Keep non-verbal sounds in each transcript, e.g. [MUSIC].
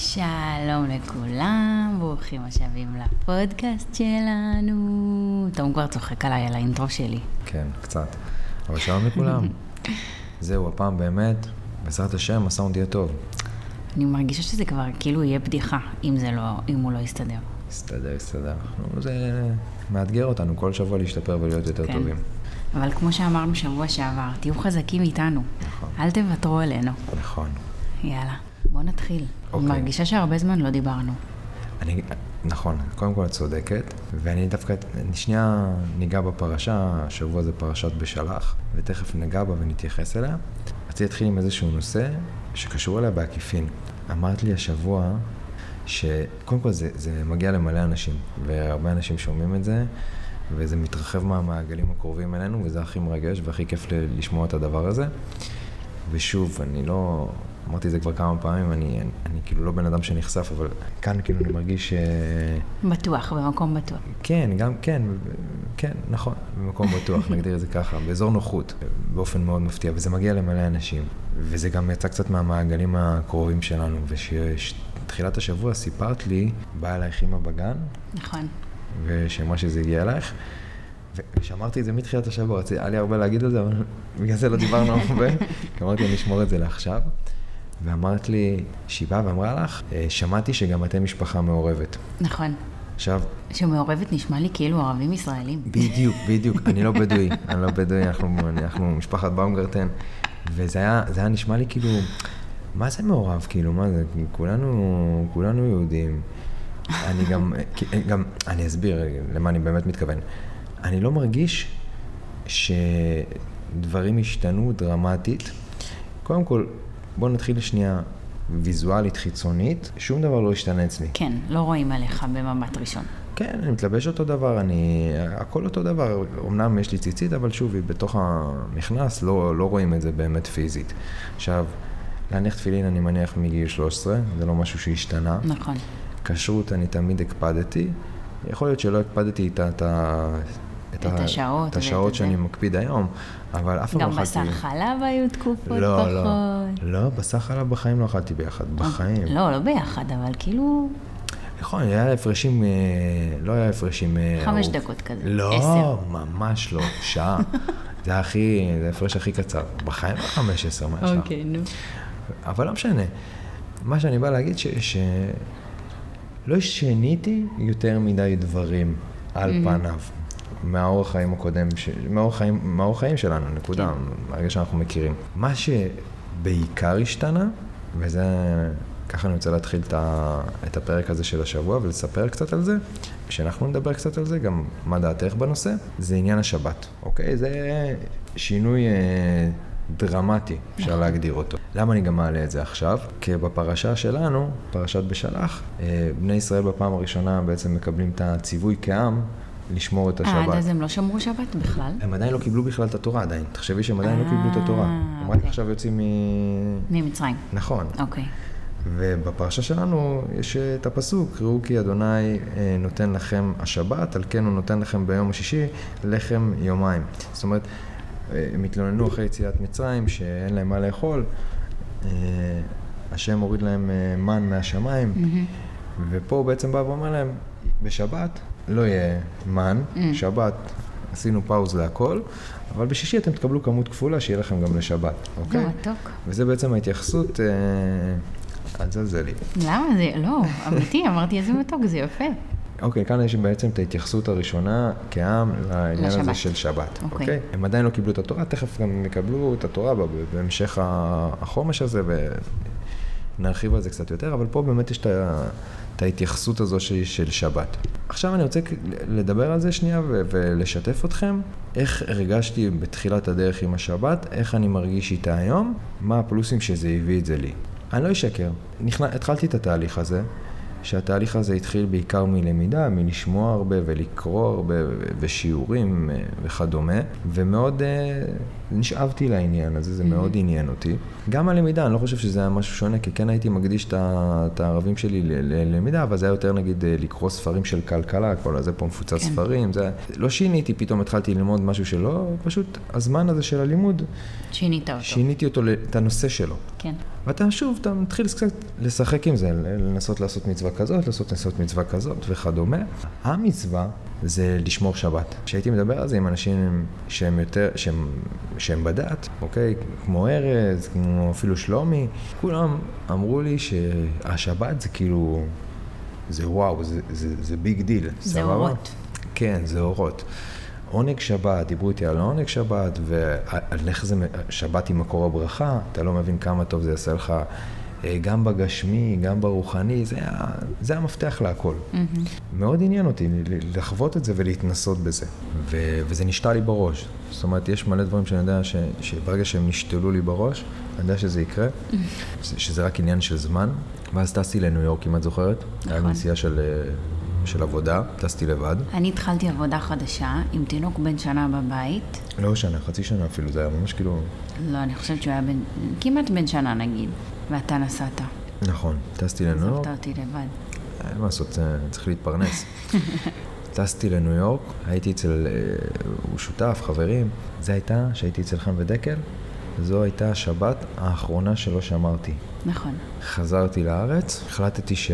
שלום לכולם, ברוכים השבים לפודקאסט שלנו. תום כבר צוחק עליי על האינטרו שלי. כן, קצת. אבל שלום לכולם. [LAUGHS] זהו, הפעם באמת, בעזרת השם, הסאונד יהיה טוב. אני מרגישה שזה כבר כאילו יהיה בדיחה, אם, זה לא, אם הוא לא יסתדר. יסתדר, יסתדר. זה מאתגר אותנו כל שבוע להשתפר ולהיות יותר כן. טובים. אבל כמו שאמרנו שבוע שעבר, תהיו חזקים איתנו. נכון. אל תוותרו עלינו. נכון. יאללה, בוא נתחיל. אוקיי. מרגישה שהרבה זמן לא דיברנו. אני, נכון, קודם כל את צודקת, ואני דווקא, אני שנייה ניגע בפרשה, השבוע זה פרשת בשלח, ותכף ניגע בה ונתייחס אליה. רציתי להתחיל עם איזשהו נושא שקשור אליה בעקיפין. אמרת לי השבוע, שקודם כל זה, זה מגיע למלא אנשים, והרבה אנשים שומעים את זה, וזה מתרחב מהמעגלים הקרובים אלינו, וזה הכי מרגש והכי כיף לשמוע את הדבר הזה. ושוב, אני לא... אמרתי את זה כבר כמה פעמים, אני, אני, אני כאילו לא בן אדם שנחשף, אבל כאן כאילו אני מרגיש ש... בטוח, במקום בטוח. כן, גם כן, כן, נכון, במקום בטוח, [LAUGHS] נגדיר את זה ככה, באזור נוחות, באופן מאוד מפתיע, וזה מגיע למלא אנשים, וזה גם יצא קצת מהמעגלים הקרובים שלנו, ושתחילת השבוע סיפרת לי, באה אלייך אימא בגן, נכון. ושאמרה שזה הגיע אלייך, ו- ושמרתי את זה מתחילת השבוע, היה לי הרבה להגיד על זה, אבל בגלל זה לא דיברנו [LAUGHS] הרבה, כי אמרתי, אני אשמור את זה לעכשיו. ואמרת לי, שהיא באה ואמרה לך, "אה, שמעתי שגם אתם משפחה מעורבת. נכון. עכשיו, שמעורבת נשמע לי כאילו ערבים ישראלים. בדיוק, בדיוק, אני לא בדואי, אני לא בדואי, אנחנו, אנחנו משפחת באומגרטן, וזה היה, היה נשמע לי כאילו, מה זה מעורב, כאילו, מה זה, כולנו, כולנו יהודים. אני גם, גם, אני אסביר למה אני באמת מתכוון. אני לא מרגיש שדברים השתנו דרמטית. קודם כל, בואו נתחיל שנייה ויזואלית חיצונית, שום דבר לא השתנה אצלי. כן, לא רואים עליך במבט ראשון. כן, אני מתלבש אותו דבר, אני... הכל אותו דבר. אמנם יש לי ציצית, אבל שוב, היא בתוך המכנס, לא, לא רואים את זה באמת פיזית. עכשיו, להניח תפילין אני מניח מגיל 13, זה לא משהו שהשתנה. נכון. כשרות אני תמיד הקפדתי. יכול להיות שלא הקפדתי את, את, ה- את השעות את השעות שאני זה. מקפיד היום, אבל אף פעם לא גם אכלתי... בשר חלב היו תקופות לא, פחות. לא, לא, בשר חלב בחיים לא אכלתי ביחד, בחיים. לא, לא ביחד, אבל כאילו נכון, היה הפרשים, אה, לא היה הפרשים... אה, חמש ארוך. דקות כזה. לא, עשר. ממש לא, שעה. [LAUGHS] זה הכי, זה ההפרש הכי קצר. בחיים לא 15, מה יש לך? אוקיי, נו. אבל לא משנה. מה שאני בא להגיד, ש... ש... לא שיניתי יותר מדי דברים על פניו. מהאורח חיים הקודם, ש... מהאורח חיים, מהאורח חיים שלנו, נקודה, כן. מהרגע שאנחנו מכירים. מה שבעיקר השתנה, וזה, ככה אני רוצה להתחיל את, ה... את הפרק הזה של השבוע ולספר קצת על זה, כשאנחנו נדבר קצת על זה, גם מה דעתך בנושא, זה עניין השבת, אוקיי? זה שינוי אה, דרמטי, אפשר להגדיר אותו. למה אני גם מעלה את זה עכשיו? כי בפרשה שלנו, פרשת בשלח, אה, בני ישראל בפעם הראשונה בעצם מקבלים את הציווי כעם לשמור את אה, עד השבת. אז הם לא שמרו שבת בכלל? הם עדיין לא קיבלו בכלל את התורה עדיין. תחשבי שהם עדיין לא קיבלו את התורה. אה, הם רק אוקיי. עכשיו יוצאים מ... ממצרים. נכון. אוקיי. ובפרשה שלנו יש אה, את הפסוק, ראו כי אדוני אה, נותן לכם השבת, על כן הוא נותן לכם ביום השישי לחם יומיים. זאת אומרת, אה, הם התלוננו אחרי יציאת מצרים שאין להם מה לאכול, אה, השם הוריד להם אה, מן מהשמיים. ופה הוא בעצם בא ואומר להם, בשבת לא יהיה מן, Mm. שבת עשינו פאוז להכל, אבל בשישי אתם תקבלו כמות כפולה שיהיה לכם גם לשבת, אוקיי? לא, מתוק. וזה בעצם ההתייחסות, אה, אל תזלזלי. למה זה, לא, אמיתי, אמרתי איזה מתוק, זה יפה. אוקיי, כאן יש בעצם את ההתייחסות הראשונה כעם לעניין הזה לשבת. של שבת, אוקיי. אוקיי? הם עדיין לא קיבלו את התורה, תכף גם יקבלו את התורה בהמשך החומש הזה, ונרחיב על זה קצת יותר, אבל פה באמת יש את ה- את ההתייחסות הזו של, של שבת. עכשיו אני רוצה לדבר על זה שנייה ו- ולשתף אתכם, איך הרגשתי בתחילת הדרך עם השבת, איך אני מרגיש איתה היום, מה הפלוסים שזה הביא את זה לי. אני לא אשקר, נכנ... התחלתי את התהליך הזה, שהתהליך הזה התחיל בעיקר מלמידה, מלשמוע הרבה ולקרוא הרבה ושיעורים אה, וכדומה, ומאוד אה, נשאבתי לעניין הזה, זה מאוד עניין אותי. גם הלמידה, אני לא חושב שזה היה משהו שונה, כי כן הייתי מקדיש את הערבים שלי ללמידה, אבל זה היה יותר נגיד אה, לקרוא ספרים של כלכלה, כל הזה פה מפוצץ כן. ספרים, זה... לא שיניתי, פתאום התחלתי ללמוד משהו שלא, פשוט הזמן הזה של הלימוד, שינית אותו. שיניתי אותו, את הנושא שלו. כן. ואתה שוב, אתה מתחיל קצת לשחק עם זה, לנסות לעשות מצווה כזאת, לנסות לעשות מצווה כזאת וכדומה. המצווה זה לשמור שבת. כשהייתי מדבר על זה עם אנשים שהם יותר, שהם, שהם בדת, אוקיי? כמו ארז, כמו אפילו שלומי, כולם אמרו לי שהשבת זה כאילו, זה וואו, זה, זה, זה big deal. זה סבבה? אורות. כן, זה אורות. עונג שבת, דיברו איתי על עונג שבת, ועל איך זה, שבת היא מקור הברכה, אתה לא מבין כמה טוב זה יעשה לך גם בגשמי, גם ברוחני, זה, ה- זה המפתח להכל. מאוד עניין אותי לחוות את זה ולהתנסות בזה, ו, וזה נשתל לי בראש. זאת אומרת, יש מלא דברים שאני יודע ש, שברגע שהם נשתלו לי בראש, אני יודע שזה יקרה, ש- שזה רק עניין של זמן, ואז טסתי לניו יורק, אם את זוכרת? היה נכון. נסיעה של, אה, של עבודה, טסתי לבד. אני התחלתי עבודה חדשה עם תינוק בן שנה בבית. לא שנה, חצי שנה אפילו, זה היה ממש כאילו... לא, אני חושבת שהוא היה בן... כמעט בן שנה נגיד. ואתה נסעת. נכון, טסתי לניו יורק, עזבת אותי לבד. אין מה לעשות, צריך להתפרנס. [LAUGHS] טסתי לניו יורק, הייתי אצל... אה, הוא שותף, חברים. זה הייתה שהייתי אצל חן ודקל, זו הייתה השבת האחרונה שלא שמרתי. נכון. חזרתי לארץ, החלטתי ש...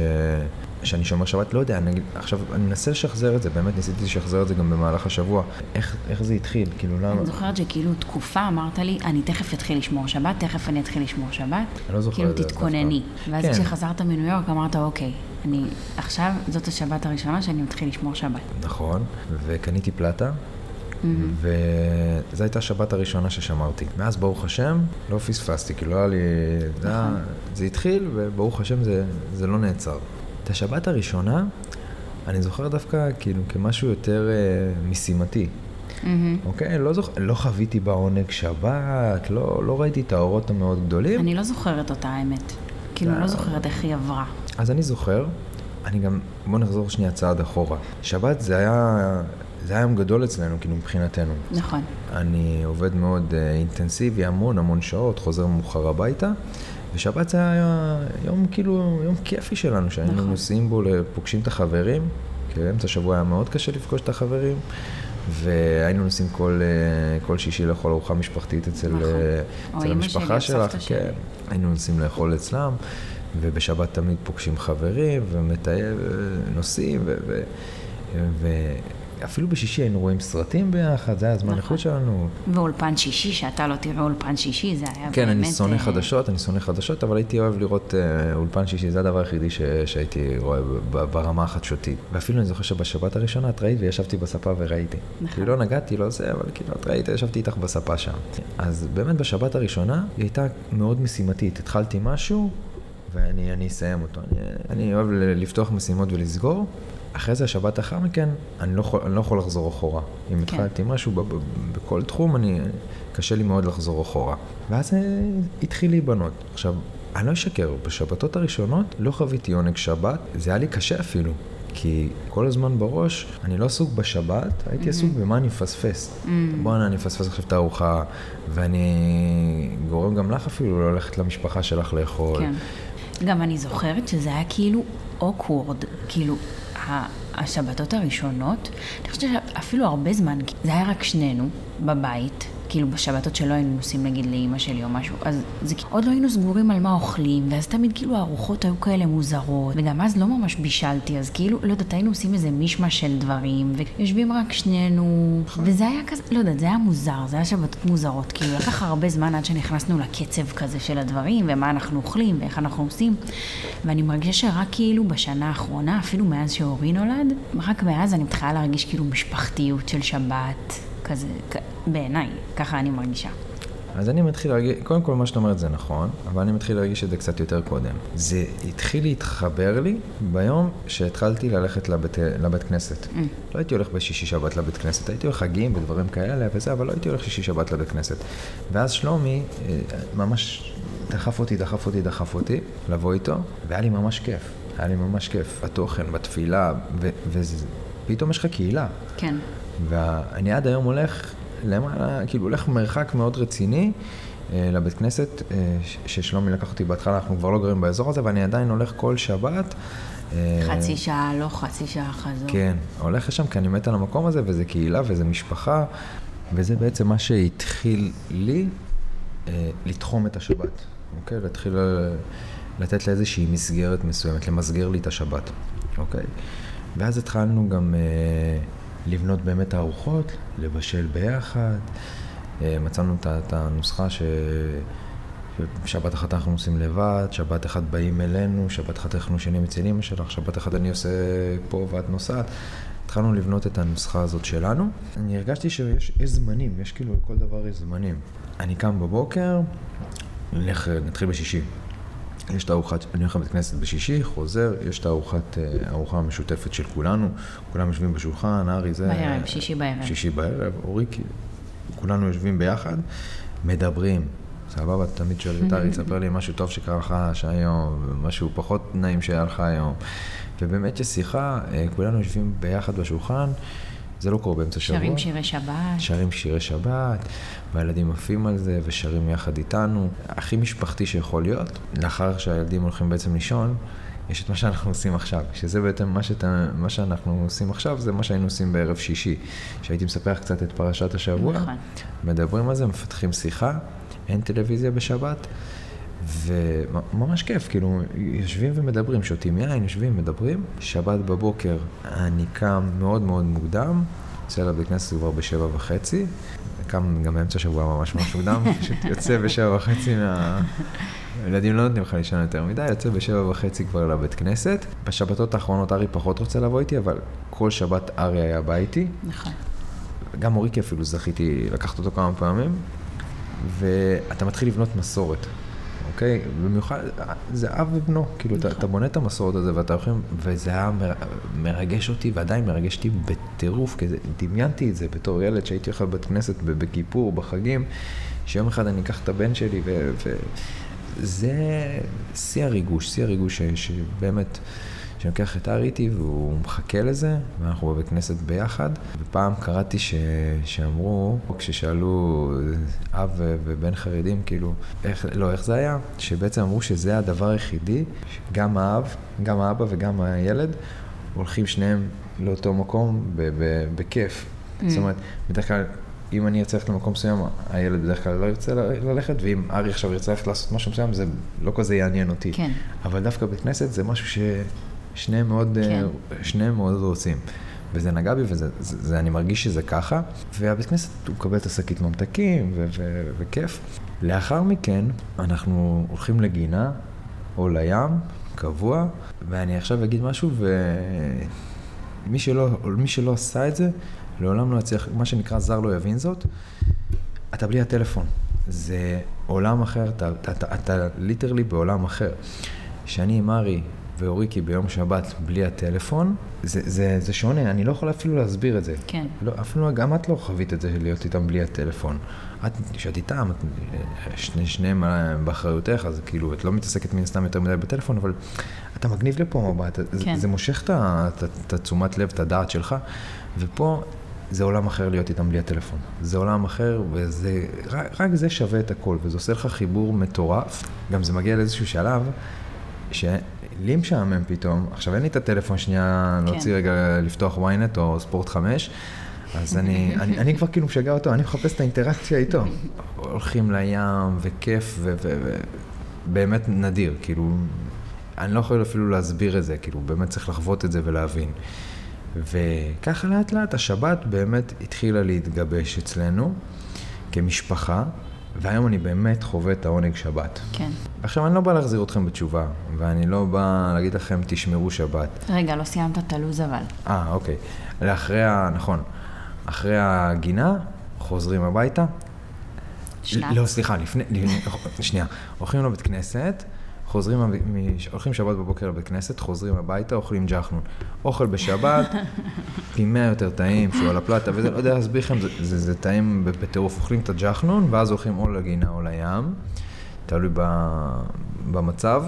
שאני שומר שבת, לא יודע, אני, עכשיו, אני מנסה לשחזר את זה, באמת ניסיתי לשחזר את זה גם במהלך השבוע. איך, איך זה התחיל? כאילו, למה? אני זוכרת שכאילו תקופה אמרת לי, אני תכף אתחיל לשמור שבת, תכף אני אתחיל לשמור שבת. אני לא זוכר כאילו את זה תתכונני. דווקא. ואז כן. כשחזרת מניו יורק אמרת, אוקיי, אני עכשיו, זאת השבת הראשונה שאני מתחיל לשמור שבת. נכון, וקניתי פלטה, וזו הייתה השבת הראשונה ששמרתי. מאז, ברוך השם, לא פספסתי, כאילו לא היה לי... זה, היה, זה התחיל, וברוך השם זה, זה לא נעצר. את השבת הראשונה, אני זוכר דווקא כאילו כמשהו יותר אה, משימתי. אוקיי? לא, זוכ... לא חוויתי בעונג שבת, לא, לא ראיתי את האורות המאוד גדולים. אני לא זוכרת אותה, האמת. כאילו, אתה- לא זוכרת איך היא עברה. אז אני זוכר, אני גם, בוא נחזור שנייה צעד אחורה. שבת זה היה, זה היה יום גדול אצלנו, כאילו מבחינתנו. נכון. אני עובד מאוד אה, אינטנסיבי, המון המון שעות, חוזר מאוחר הביתה, ושבת זה היה יום כאילו, יום כיפי שלנו, שהיינו נכון. נוסעים בו, פוגשים את החברים, כי באמצע השבוע היה מאוד קשה לפגוש את החברים, והיינו נוסעים כל, אה, כל שישי לאכול ארוחה משפחתית אצל, נכון. אה, אצל המשפחה שלי, שלך, שלי. כן, היינו נוסעים לאכול אצלם, ובשבת תמיד פוגשים חברים, ומטייל, נוסעים, ו... ו, ו אפילו בשישי היינו רואים סרטים ביחד, זה היה הזמן נכון. איכות שלנו. ואולפן שישי, שאתה לא תראה אולפן שישי, זה היה באמת... כן, אני שונא אה, חדשות, אני שונא חדשות, אבל הייתי אוהב לראות אה, אולפן שישי, זה הדבר היחידי ש- שהייתי רואה ברמה החדשותית. ואפילו אני זוכר שבשבת הראשונה את ראית וישבתי בספה וראיתי. נכון. כאילו לא נגעתי, לא זה, אבל כאילו את ראית, ישבתי איתך בספה שם. אז באמת בשבת הראשונה היא הייתה מאוד משימתית. התחלתי משהו, ואני אני אסיים אותו. אני, אני אוהב לפתוח משימות ולסגור. אחרי זה, השבת לאחר מכן, אני לא יכול, אני לא יכול לחזור אחורה. אם כן. התחלתי משהו ב, ב, בכל תחום, אני, קשה לי מאוד לחזור אחורה. ואז זה התחיל להיבנות. עכשיו, אני לא אשקר, בשבתות הראשונות לא חוויתי עונג שבת, זה היה לי קשה אפילו. כי כל הזמן בראש, אני לא עסוק בשבת, הייתי עסוק במה אני מפספס. בואנה, אני מפספס עכשיו את הארוחה, ואני גורם גם לך אפילו לא ללכת למשפחה שלך לאכול. כן. גם אני זוכרת שזה היה כאילו אוקוורד, כאילו, השבתות הראשונות, אני חושבת שאפילו הרבה זמן, זה היה רק שנינו בבית, כאילו בשבתות שלא היינו נוסעים נגיד לאימא שלי או משהו, אז זה כאילו, עוד לא היינו סגורים על מה אוכלים, ואז תמיד כאילו הארוחות היו כאלה מוזרות, וגם אז לא ממש בישלתי, אז כאילו, לא יודעת, היינו עושים איזה מישמש של דברים, ויושבים רק שנינו, וזה היה כזה, לא יודעת, זה היה מוזר, זה היה שבתות מוזרות, כאילו לקח הרבה זמן עד שנכנסנו לקצב כזה של הדברים, ומה אנחנו אוכלים, ואיך אנחנו עושים, ואני מרגישה שרק כאילו בשנה האחרונה, אפילו מאז שאורי נולד, רק מאז אני מתחילה להרגיש כאילו משפחתיות של שבת, כזה, בעיניי, ככה אני מרגישה. אז אני מתחיל להרגיש, קודם כל מה שאת אומרת זה נכון, אבל אני מתחיל להרגיש את זה קצת יותר קודם. זה התחיל להתחבר לי ביום שהתחלתי ללכת לבית, לבית כנסת. Mm. לא הייתי הולך בשישי שבת לבית כנסת, הייתי הולך חגים ודברים כאלה וזה, אבל לא הייתי הולך שישי שבת לבית כנסת. ואז שלומי אה, ממש דחף אותי, דחף אותי, דחף אותי לבוא איתו, והיה לי ממש כיף. היה לי ממש כיף בתוכן, בתפילה, ופתאום יש לך קהילה. כן. ואני עד היום הולך למעלה, כאילו הולך מרחק מאוד רציני. אה, לבית כנסת, אה, ששלומי לקח אותי בהתחלה, אנחנו כבר לא גרים באזור הזה, ואני עדיין הולך כל שבת. אה, חצי שעה לא, חצי שעה חזור. כן, הולך לשם כי אני מת על המקום הזה, וזה קהילה וזה משפחה, וזה בעצם מה שהתחיל לי לתחום את השבת, אוקיי? להתחיל לתת לה איזושהי מסגרת מסוימת, למסגר לי את השבת, אוקיי? ואז התחלנו גם לבנות באמת ארוחות, לבשל ביחד. אה, מצאנו את הנוסחה ש... שבת אחת אנחנו עושים לבד, שבת אחת באים אלינו, שבת אחת אנחנו ישנים אצל אמא שלך, שבת אחת אני עושה פה ואת נוסעת. התחלנו לבנות את הנוסחה הזאת שלנו. אני הרגשתי שיש זמנים, יש כאילו לכל דבר יש זמנים. אני קם בבוקר, נלך, נתחיל בשישי. יש את הארוחת, אני הולך לבית כנסת בשישי, חוזר, יש את הארוחת, אה, הארוחה המשותפת של כולנו, כולם יושבים בשולחן, ארי זה... בערב, שישי בערב. שישי בערב, אוריקי, כולנו יושבים ביחד, מדברים. סבבה, תמיד שואל את ארי, תספר לי משהו טוב שקרה לך היום, משהו פחות נעים שהיה לך היום. ובאמת יש שיחה, אה, כולנו יושבים ביחד בשולחן, זה לא קורה באמצע שבוע. שרים שירי שבת. שרים שירי שבת, והילדים עפים על זה ושרים יחד איתנו. הכי משפחתי שיכול להיות. לאחר שהילדים הולכים בעצם לישון, יש את מה שאנחנו עושים עכשיו, שזה בעצם מה, שאתה, מה שאנחנו עושים עכשיו, זה מה שהיינו עושים בערב שישי. שהייתי מספר קצת את פרשת השבוע, נכון. מדברים על זה, מפתחים שיחה, אין טלוויזיה בשבת, וממש כיף, כאילו, יושבים ומדברים, שותים יין, יושבים, מדברים. שבת בבוקר אני קם מאוד מאוד מוקדם, יוצא לבית כנסת כבר בשבע וחצי, קם גם באמצע השבוע ממש ממש מוקדם, [LAUGHS] פשוט יוצא בשבע וחצי מה... ילדים לא נותנים לך לישון יותר מדי, יוצא בשבע וחצי כבר לבית כנסת. בשבתות האחרונות ארי פחות רוצה לבוא איתי, אבל כל שבת ארי היה בא איתי. נכון. גם אוריקי אפילו זכיתי לקחת אותו כמה פעמים, ואתה מתחיל לבנות מסורת. אוקיי? במיוחד, זה אב ובנו, כאילו, אתה, אתה בונה את המסורת הזה ואתה הולכים, וזה היה מרגש אותי ועדיין מרגש אותי בטירוף, כי זה, דמיינתי את זה בתור ילד שהייתי הולך לבית כנסת בכיפור, בחגים, שיום אחד אני אקח את הבן שלי ו... ו זה שיא הריגוש, שיא הריגוש שבאמת, שאני לוקח את הארי איתי והוא מחכה לזה, ואנחנו בבית כנסת ביחד. ופעם קראתי ש... שאמרו, כששאלו אב ובן חרדים, כאילו, איך, לא, איך זה היה? שבעצם אמרו שזה הדבר היחידי, גם האב, גם האבא וגם הילד, הולכים שניהם לאותו מקום בכיף. Mm. זאת אומרת, בדרך כלל אם אני ארצה ללכת למקום מסוים, הילד בדרך כלל לא ירצה ללכת, ואם ארי עכשיו ירצה ללכת לעשות משהו מסוים, זה לא כזה יעניין אותי. כן. אבל דווקא בית כנסת זה משהו ששניהם מאוד, כן. שניהם מאוד רוצים. וזה נגע בי, ואני מרגיש שזה ככה. והבית כנסת, הוא מקבל את השקית ממתקים, וכיף. לאחר מכן, אנחנו הולכים לגינה, או לים, קבוע, ואני עכשיו אגיד משהו, ומי שלא, שלא עשה את זה, לעולם לא יצליח, מה שנקרא זר לא יבין זאת, אתה בלי הטלפון. זה עולם אחר, אתה, אתה, אתה, אתה ליטרלי בעולם אחר. שאני עם ארי ואוריקי ביום שבת בלי הטלפון, זה, זה, זה שונה, אני לא יכול אפילו להסביר את זה. כן. לא, אפילו גם את לא חווית את זה להיות איתם בלי הטלפון. את, כשאת איתם, את, שני, שניהם באחריותך, אז כאילו, את לא מתעסקת מן הסתם יותר מדי בטלפון, אבל אתה מגניב לפה מבט, כן. זה, זה מושך את התשומת לב, את הדעת שלך, ופה זה עולם אחר להיות איתם בלי הטלפון. זה עולם אחר, וזה, רק, רק זה שווה את הכל, וזה עושה לך חיבור מטורף. גם זה מגיע לאיזשהו שלב, שלי משעמם פתאום, עכשיו אין לי את הטלפון שנייה כן. להוציא רגע, לפתוח ynet או ספורט 5, אז אני, [LAUGHS] אני, אני כבר כאילו משגע אותו, אני מחפש את האינטראקציה איתו. הולכים לים, וכיף, ובאמת נדיר, כאילו, אני לא יכול אפילו להסביר את זה, כאילו, באמת צריך לחוות את זה ולהבין. וככה לאט לאט השבת באמת התחילה להתגבש אצלנו כמשפחה, והיום אני באמת חווה את העונג שבת. כן. עכשיו, אני לא בא להחזיר אתכם בתשובה, ואני לא בא להגיד לכם, תשמרו שבת. רגע, לא סיימת את הלו"ז אבל. אה, אוקיי. לאחרי ה... נכון. אחרי הגינה, חוזרים הביתה. שנת. לא, סליחה, לפני... שנייה. הולכים לבית כנסת. חוזרים, הולכים שבת בבוקר לבית כנסת, חוזרים הביתה, אוכלים ג'חנון. אוכל בשבת, פי מאה יותר טעים, שהוא על הפלטה, וזה, לא יודע להסביר לכם, זה, זה, זה טעים בטירוף. אוכלים את הג'חנון, ואז הולכים או לגינה או לים, תלוי במצב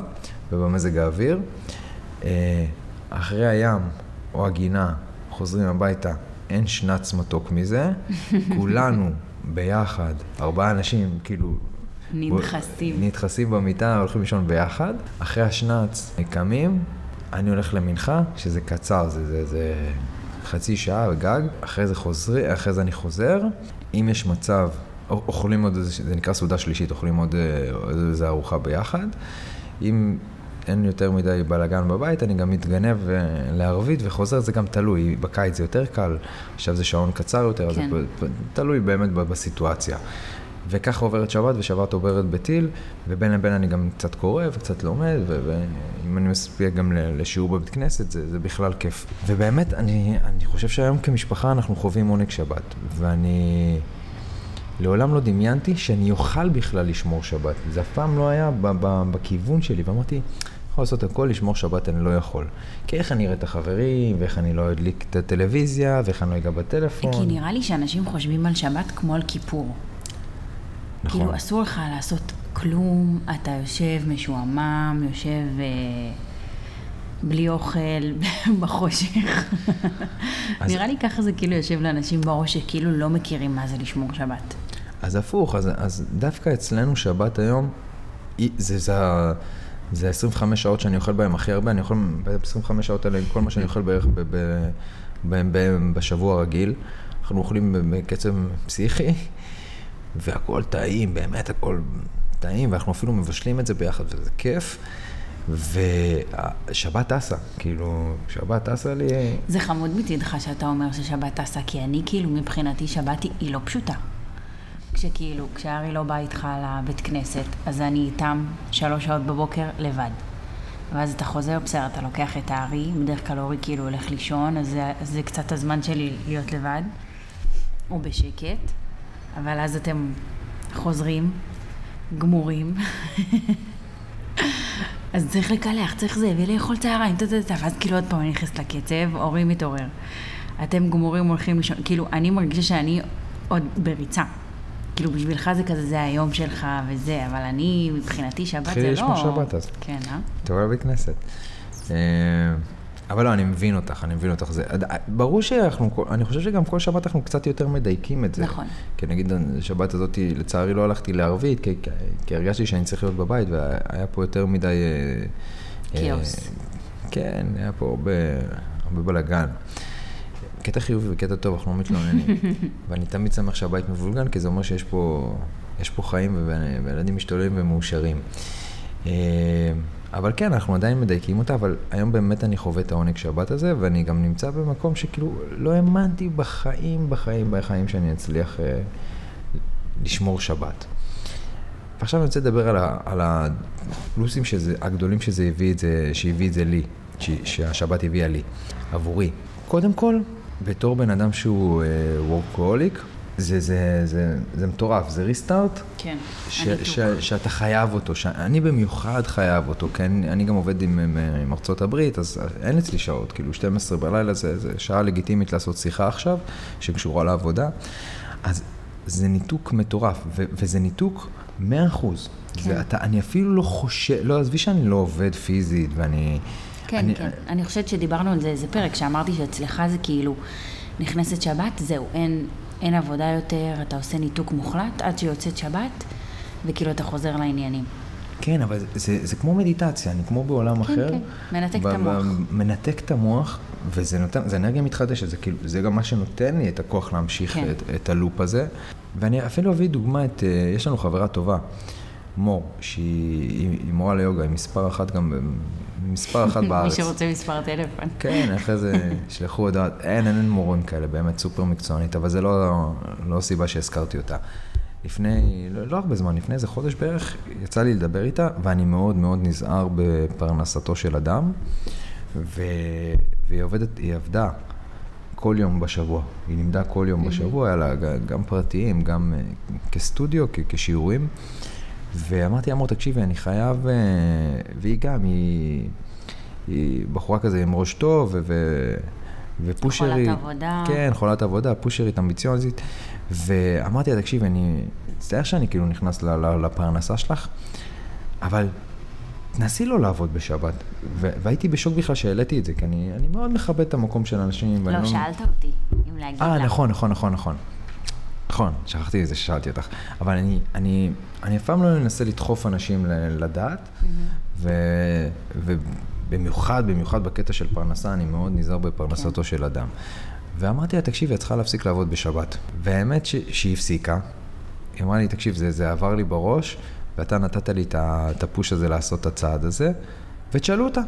ובמזג האוויר. אה, אחרי הים או הגינה, חוזרים הביתה, אין שנץ מתוק מזה. כולנו ביחד, ארבעה אנשים, כאילו... נדחסים. נדחסים במיטה, הולכים לישון ביחד. אחרי השנץ קמים, אני הולך למנחה, שזה קצר, זה, זה, זה חצי שעה גג, אחרי זה חוזר, אחרי זה אני חוזר. אם יש מצב, אוכלים עוד איזה, זה נקרא סעודה שלישית, אוכלים עוד, אה, עוד איזה ארוחה ביחד. אם אין יותר מדי בלאגן בבית, אני גם מתגנב אה, לערבית וחוזר, זה גם תלוי, בקיץ זה יותר קל, עכשיו זה שעון קצר יותר, כן. אז זה תלוי באמת בסיטואציה. וככה עוברת שבת, ושבת עוברת בטיל, ובין לבין אני גם קצת קורא וקצת לומד, ואם אני מספיק גם לשיעור בבית כנסת, זה, זה בכלל כיף. ובאמת, אני, אני חושב שהיום כמשפחה אנחנו חווים עונג שבת, ואני לעולם לא דמיינתי שאני אוכל בכלל לשמור שבת. זה אף פעם לא היה בכיוון שלי, ואמרתי, יכול לעשות הכל, לשמור שבת אני לא יכול. כי איך אני אראה את החברים, ואיך אני לא אדליק את הטלוויזיה, ואיך אני לא אגע בטלפון. כי נראה לי שאנשים חושבים על שבת כמו על כיפור. נכון. כאילו, אסור לך לעשות כלום, אתה יושב משועמם, יושב אה, בלי אוכל, [LAUGHS] בחושך. [LAUGHS] אז... נראה לי ככה זה כאילו יושב לאנשים בראש שכאילו לא מכירים מה זה לשמור שבת. אז הפוך, אז, אז דווקא אצלנו שבת היום, זה, זה, זה 25 שעות שאני אוכל בהם הכי הרבה, אני אוכל ב-25 שעות האלה כל מה שאני אוכל בערך ב, ב, ב, ב, בשבוע הרגיל. אנחנו אוכלים בקצב פסיכי, והכל טעים, באמת הכל טעים, ואנחנו אפילו מבשלים את זה ביחד, וזה כיף. ושבת טסה, כאילו, שבת טסה לי... זה חמוד מצידך שאתה אומר ששבת טסה, כי אני כאילו, מבחינתי שבת היא לא פשוטה. כשכאילו, כשארי לא בא איתך לבית כנסת, אז אני איתם שלוש שעות בבוקר לבד. ואז אתה חוזר, בסדר, אתה לוקח את הארי, בדרך כלל אורי כאילו הולך לישון, אז זה, זה קצת הזמן שלי להיות לבד, או בשקט. אבל אז אתם חוזרים, גמורים. אז צריך לקלח, צריך זה, ולאכול צהריים, טה-טה-טה, ואז כאילו עוד פעם אני נכנסת לקצב, אורי מתעורר. אתם גמורים הולכים לישון, כאילו, אני מרגישה שאני עוד בריצה. כאילו, בשבילך זה כזה, זה היום שלך וזה, אבל אני, מבחינתי, שבת זה לא... תתחילי לשמור שבת אז. כן, אה? תעורר בבית כנסת. אה, אבל לא, אני מבין אותך, אני מבין אותך. זה, ברור שאנחנו, אני חושב שגם כל שבת אנחנו קצת יותר מדייקים את זה. נכון. כי נגיד, שבת הזאת, לצערי לא הלכתי לערבית, כי, כי הרגשתי שאני צריך להיות בבית, והיה פה יותר מדי... אה, כאוס. אה, כן, היה פה הרבה, הרבה בלאגן. קטע חיובי וקטע טוב, אנחנו לא מתלוננים. [LAUGHS] ואני תמיד שמח שהבית מבולגן, כי זה אומר שיש פה, פה חיים, וילדים משתוללים ומאושרים. אה, אבל כן, אנחנו עדיין מדייקים אותה, אבל היום באמת אני חווה את העונג שבת הזה, ואני גם נמצא במקום שכאילו לא האמנתי בחיים, בחיים, בחיים שאני אצליח אה, לשמור שבת. ועכשיו אני רוצה לדבר על, ה, על הפלוסים שזה, הגדולים שזה הביא את זה, שהביא את זה לי, ש, שהשבת הביאה לי, עבורי. קודם כל, בתור בן אדם שהוא וורקוהוליק, uh, זה, זה, זה, זה מטורף, זה ריסטארט. כן, ש, ש, שאתה חייב אותו, שאני במיוחד חייב אותו, כי אני, אני גם עובד עם, עם, עם ארצות הברית, אז אין אצלי שעות, כאילו 12 בלילה זה, זה שעה לגיטימית לעשות שיחה עכשיו, שקשורה לעבודה. אז זה ניתוק מטורף, ו, וזה ניתוק 100 אחוז. כן. אני אפילו לא חושב, לא, עזבי שאני לא עובד פיזית ואני... כן, אני, כן. אני חושבת שדיברנו על זה איזה פרק, שאמרתי שאצלך זה כאילו, נכנסת שבת, זהו, אין... אין עבודה יותר, אתה עושה ניתוק מוחלט עד שיוצאת שבת, וכאילו אתה חוזר לעניינים. כן, אבל זה, זה כמו מדיטציה, אני כמו בעולם כן, אחר. כן, כן, מנתק את המוח. מנתק את המוח, וזה נותן, זה אנרגיה מתחדשת, זה כאילו, זה גם מה שנותן לי את הכוח להמשיך כן. את, את הלופ הזה. ואני אפילו אביא דוגמה את, אה, יש לנו חברה טובה, מור, שהיא מורה ליוגה, היא מספר אחת גם, מספר אחת [LAUGHS] בארץ. מי שרוצה מספר טלפון. כן, אחרי זה [LAUGHS] שלחו הודעות, אין, אין, אין מורים כאלה, באמת סופר מקצוענית, אבל זה לא, לא סיבה שהזכרתי אותה. לפני, לא, לא הרבה זמן, לפני איזה חודש בערך, יצא לי לדבר איתה, ואני מאוד מאוד נזהר בפרנסתו של אדם, ו... והיא עובדת, היא עבדה כל יום בשבוע. היא לימדה כל יום בשבוע, היה לה גם פרטיים, גם אה, כסטודיו, כשיעורים. ואמרתי, אמור, תקשיבי, אני חייב, אה, והיא גם, היא, היא בחורה כזה עם ראש טוב, ו, ופושרית. חולת עבודה. כן, חולת עבודה, פושרית, אמביציונזית. ואמרתי לה, תקשיבי, אני מצטער שאני כאילו נכנס לפרנסה שלך, אבל תנסי לא לעבוד בשבת. והייתי בשוק בכלל שהעליתי את זה, כי אני, אני מאוד מכבד את המקום של אנשים. לא, לא, שאלת אותי אם להגיד אה, לה. נכון, נכון, נכון, נכון. נכון, שכחתי את זה ששאלתי אותך. אבל אני, אני, אני אף פעם לא אנסה לדחוף אנשים לדעת, ו, ובמיוחד, במיוחד בקטע של פרנסה, אני מאוד נזהר בפרנסתו של אדם. ואמרתי לה, תקשיבי, את צריכה להפסיק לעבוד בשבת. והאמת ש, שהיא הפסיקה. היא אמרה לי, תקשיב, זה, זה עבר לי בראש, ואתה נתת לי את הפוש הזה לעשות את הצעד הזה, ותשאלו אותה,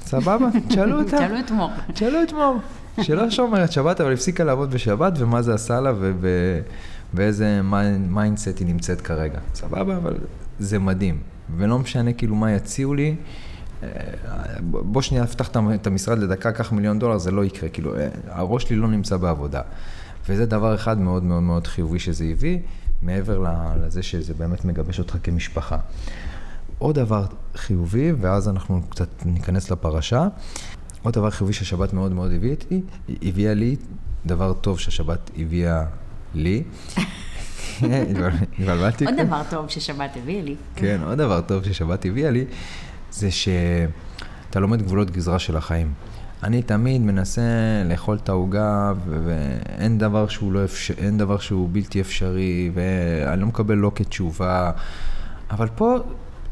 סבבה? [LAUGHS] תשאלו אותה. תשאלו את מור. תשאלו את מור, שלא שומרת שבת, אבל הפסיקה לעבוד בשבת, ומה זה עשה לה, ובאיזה mindset היא נמצאת כרגע. סבבה, אבל זה מדהים. ולא משנה כאילו מה יציעו לי, אה, בוא שנייה אפתח את המשרד לדקה, קח מיליון דולר, זה לא יקרה. כאילו, אה, הראש שלי לא נמצא בעבודה. וזה דבר אחד מאוד מאוד מאוד חיובי שזה הביא, מעבר לזה שזה באמת מגבש אותך כמשפחה. עוד דבר חיובי, ואז אנחנו קצת ניכנס לפרשה. עוד דבר חיובי שהשבת מאוד מאוד הביא הביאה לי, דבר טוב שהשבת הביאה לי. [LAUGHS] התבלבלתי. עוד. דבר טוב ששבת הביאה לי. כן, עוד דבר טוב ששבת הביאה לי, זה שאתה לומד גבולות גזרה של החיים. אני תמיד מנסה לאכול את העוגה, ואין דבר שהוא לא אפשר, אין דבר שהוא בלתי אפשרי, ואני לא מקבל לא כתשובה, אבל פה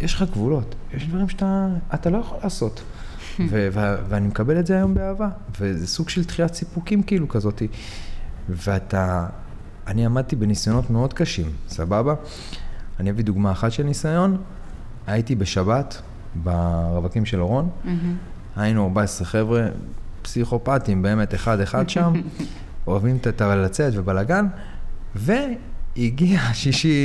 יש לך גבולות, יש דברים שאתה אתה לא יכול לעשות. [LAUGHS] ו- ו- ואני מקבל את זה היום באהבה, וזה סוג של דחיית סיפוקים כאילו כזאתי. ואתה, אני עמדתי בניסיונות מאוד קשים, סבבה? אני אביא דוגמה אחת של ניסיון. הייתי בשבת ברווקים של אורון, היינו 14 חבר'ה, פסיכופטים, באמת אחד-אחד שם, [LAUGHS] אוהבים את ה- לצאת ובלאגן, והגיע שישי,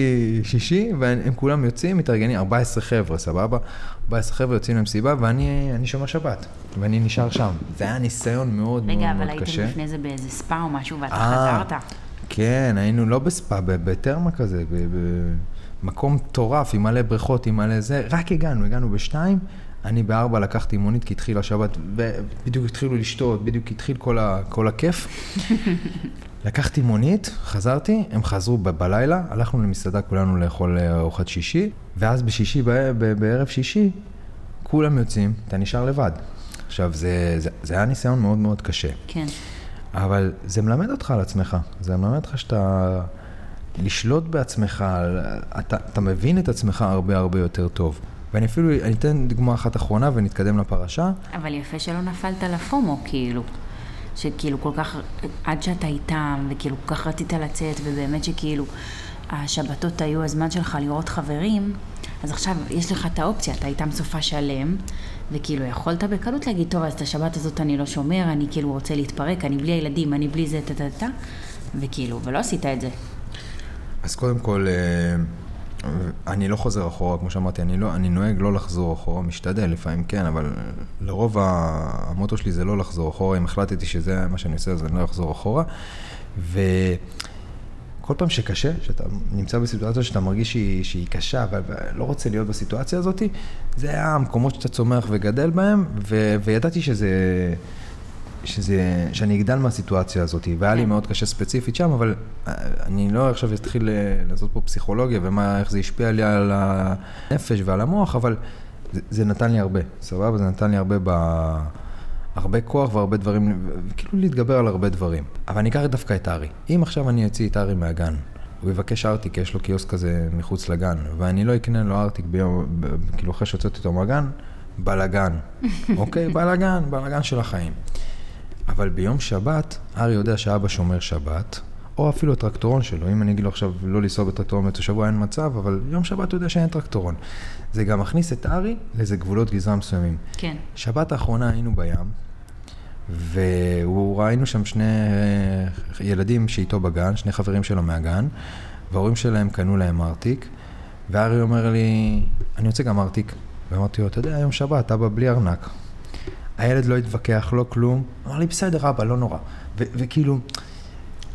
שישי, והם כולם יוצאים, מתארגנים, 14 חבר'ה, סבבה? 14 חבר'ה יוצאים למסיבה, ואני אני שומר שבת, ואני נשאר שם. זה היה ניסיון מאוד מאוד רגע, מאוד אבל קשה. הייתם לפני זה באיזה ספא או משהו ואתה אה, חזרת. כן, היינו לא בספא, בטרמה כזה, במקום מטורף, עם מלא בריכות, עם מלא זה, רק הגענו, הגענו בשתיים, אני בארבע לקחתי מונית כי התחילה השבת, ובדיוק התחילו לשתות, בדיוק התחיל כל, ה, כל הכיף. [LAUGHS] לקחתי מונית, חזרתי, הם חזרו ב- בלילה, הלכנו למסעדה כולנו לאכול אה, ארוחת שישי, ואז בשישי, ב- ב- בערב שישי, כולם יוצאים, אתה נשאר לבד. עכשיו, זה, זה, זה היה ניסיון מאוד מאוד קשה. כן. אבל זה מלמד אותך על עצמך, זה מלמד אותך שאתה... לשלוט בעצמך, אתה, אתה מבין את עצמך הרבה הרבה יותר טוב. ואני אפילו, אני אתן דוגמה אחת אחרונה ונתקדם לפרשה. אבל יפה שלא נפלת לפומו, כאילו. שכאילו כל כך, עד שאתה איתם, וכאילו כל כך רצית לצאת, ובאמת שכאילו השבתות היו הזמן שלך לראות חברים, אז עכשיו יש לך את האופציה, אתה איתם סופה שלם, וכאילו יכולת בקלות להגיד, טוב, אז את השבת הזאת אני לא שומר, אני כאילו רוצה להתפרק, אני בלי הילדים, אני בלי זה, טה-טה-טה, וכאילו, ולא עשית את זה. אז קודם כל, אה, אני לא חוזר אחורה, כמו שאמרתי, אני, לא, אני נוהג לא לחזור אחורה, משתדל לפעמים כן, אבל לרוב המוטו שלי זה לא לחזור אחורה, אם החלטתי שזה מה שאני עושה, אז אני לא אחזור אחורה. וכל פעם שקשה, שאתה נמצא בסיטואציה שאתה מרגיש שהיא, שהיא קשה ו- ולא רוצה להיות בסיטואציה הזאת, זה היה המקומות שאתה צומח וגדל בהם, ו- וידעתי שזה... שזה, שאני אגדל מהסיטואציה הזאת, והיה לי כן. מאוד קשה ספציפית שם, אבל אה, אני לא עכשיו אתחיל אה, לעשות פה פסיכולוגיה ומה, איך זה השפיע לי על הנפש ועל המוח, אבל זה, זה נתן לי הרבה, סבבה? זה נתן לי הרבה ב... הרבה כוח והרבה דברים, כאילו להתגבר על הרבה דברים. אבל אני אקח דווקא את ארי. אם עכשיו אני אוציא את ארי מהגן, הוא יבקש ארטיק, יש לו קיוסק כזה מחוץ לגן, ואני לא אקנה לו ארטיק ביום, כאילו אחרי שהוצאתי אותו מהגן, בלאגן. [LAUGHS] אוקיי? בלאגן, בלאגן של החיים. אבל ביום שבת, ארי יודע שאבא שומר שבת, או אפילו הטרקטורון שלו, אם אני אגיד לו עכשיו לא לנסוע בטרקטורון באותו שבוע אין מצב, אבל יום שבת הוא יודע שאין טרקטורון. זה גם מכניס את ארי לאיזה גבולות גזרה מסוימים. כן. שבת האחרונה היינו בים, וראינו שם שני אה, ילדים שאיתו בגן, שני חברים שלו מהגן, וההורים שלהם קנו להם ארטיק, וארי אומר לי, אני רוצה גם ארטיק. ואמרתי לו, אתה יודע, היום שבת, אבא בלי ארנק. הילד לא התווכח, לא כלום. אמר לי, בסדר, אבא, לא נורא. ו- וכאילו,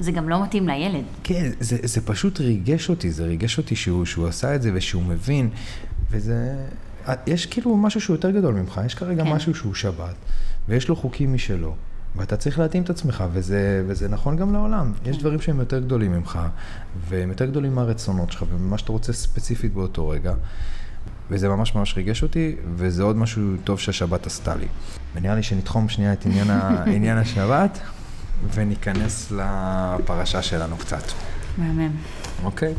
זה גם לא מתאים לילד. כן, זה, זה פשוט ריגש אותי, זה ריגש אותי שהוא, שהוא עשה את זה ושהוא מבין, וזה... יש כאילו משהו שהוא יותר גדול ממך, יש כרגע כן. כן. משהו שהוא שבת, ויש לו חוקים משלו, ואתה צריך להתאים את עצמך, וזה, וזה נכון גם לעולם. כן. יש דברים שהם יותר גדולים ממך, והם יותר גדולים מהרצונות שלך, וממה שאתה רוצה ספציפית באותו רגע. וזה ממש ממש ריגש אותי, וזה עוד משהו טוב שהשבת עשתה לי. ונראה לי שנתחום שנייה את עניין, ה, [LAUGHS] עניין השבת. וניכנס לפרשה שלנו קצת, מהמם. אוקיי?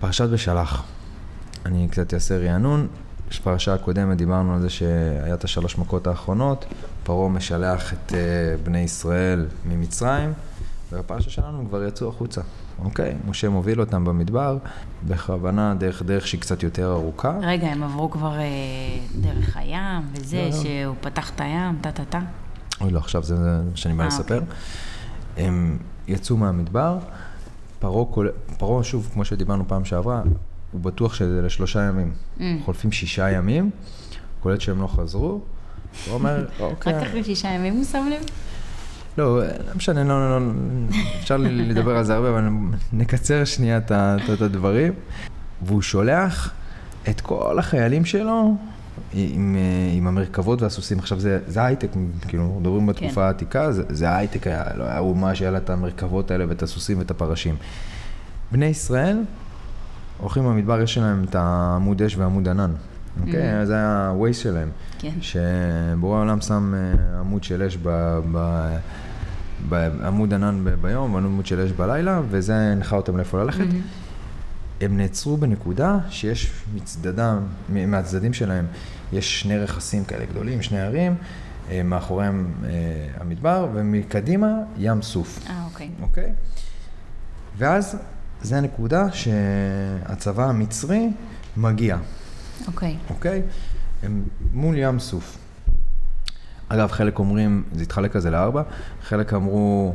פרשת בשלח. אני קצת אעשה רענון. בפרשה הקודמת דיברנו על זה שהיה את השלוש מכות האחרונות, פרעה משלח את uh, בני ישראל ממצרים, ובפרשה שלנו הם כבר יצאו החוצה, אוקיי? משה מוביל אותם במדבר, בכוונה דרך דרך שהיא קצת יותר ארוכה. רגע, הם עברו כבר אה, דרך הים, וזה, לא, לא. שהוא פתח את הים, טה-טה-טה. אוי לא, עכשיו זה מה שאני בא אה, לספר. אוקיי. הם יצאו מהמדבר, פרעה, שוב, כמו שדיברנו פעם שעברה, הוא בטוח שזה לשלושה ימים. Mm. חולפים שישה ימים, קולט שהם לא חזרו, הוא אומר, [LAUGHS] אוקיי, רק אחרי שישה ימים הוא שם לב? לא, לא משנה, לא, לא, לא, אפשר לדבר על זה הרבה, אבל נקצר שנייה את הדברים. והוא שולח את כל החיילים שלו עם, אה, עם המרכבות והסוסים. עכשיו, זה, זה הייטק, כאילו, אנחנו מדברים בתקופה כן. העתיקה, זה, זה הייטק, היה, לא היה אומה שהיה לה את המרכבות האלה ואת הסוסים ואת הפרשים. בני ישראל הולכים במדבר, יש להם את העמוד אש ועמוד ענן. אוקיי? Mhm. זה היה ה-Waze שלהם. כן. שבורא העולם שם אה, עמוד של אש ב- ב- בעמוד ענן ב- ביום ועמוד של אש בלילה, וזה הנחה אותם לאיפה ללכת. מהמם. הם נעצרו בנקודה שיש מצדדם, מהצדדים שלהם, יש שני רכסים כאלה גדולים, שני ערים, אה, מאחוריהם אה, המדבר, ומקדימה ים סוף, אה, אוקיי. אוקיי? ואז זה הנקודה שהצבא המצרי מגיע. אוקיי. אוקיי? הם מול ים סוף. אגב, חלק אומרים, זה התחלק כזה לארבע, חלק אמרו,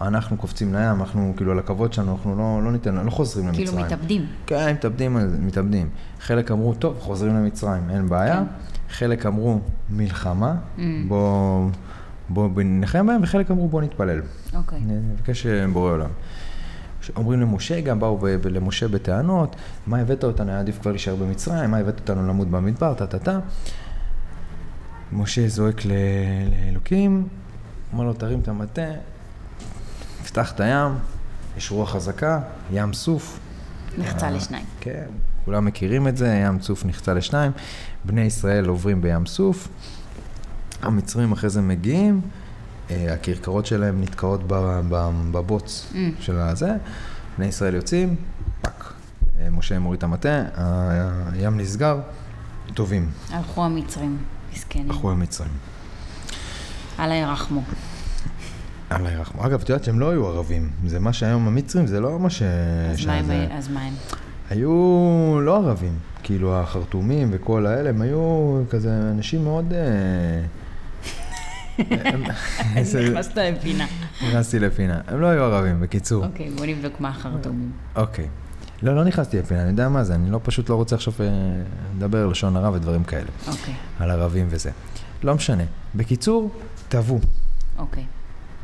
אנחנו קופצים לים, אנחנו כאילו על הכבוד שלנו, אנחנו לא, לא ניתן, לא חוזרים למצרים. כאילו מתאבדים. כן, מתאבדים, על זה, מתאבדים. חלק אמרו, טוב, חוזרים למצרים, אין בעיה. כן. חלק אמרו, מלחמה, Mm. בוא, בוא, בוא נלחם בהם, וחלק אמרו, בוא נתפלל. אוקיי. אני מבקש אה, בורא עולם. אומרים למשה, גם באו ב- ב- למשה בטענות, מה הבאת אותנו, היה עדיף כבר להישאר במצרים, מה הבאת אותנו למות במדבר, טה-טה-טה. משה זועק לאלוקים, אומר לו, תרים את המטה, פתח את הים, יש רוח חזקה, ים סוף. נחצה אה, לשניים. כן, כולם מכירים את זה, ים סוף נחצה לשניים, בני ישראל עוברים בים סוף, המצרים אחרי זה מגיעים, אה, הכרכרות שלהם נתקעות בבוץ Mm. של הזה, בני ישראל יוצאים, פאק, אה, משה מוריד את המטה, הים נסגר, טובים, הלכו המצרים, מסכנים. אחו המצרים. אללה ירחמו. אללה ירחמו. אגב, את יודעת שהם לא היו ערבים, זה מה שהיום המצרים, זה לא מה ש... אז מה הם- שזה- אז מה הם? היו לא ערבים, כאילו החרטומים וכל האלה, הם היו כזה אנשים מאוד... אה, [LAUGHS] [LAUGHS] נכנסת לפינה. נכנסתי לפינה. הם לא היו ערבים, בקיצור. אוקיי, בוא נבדוק מה החרטומים. אוקיי. לא, לא נכנסתי לפינה, אני יודע מה זה, אני לא פשוט לא רוצה עכשיו אה, לדבר לשון הרע ודברים כאלה, אוקיי, על ערבים וזה. לא משנה. בקיצור, טבעו. אוקיי.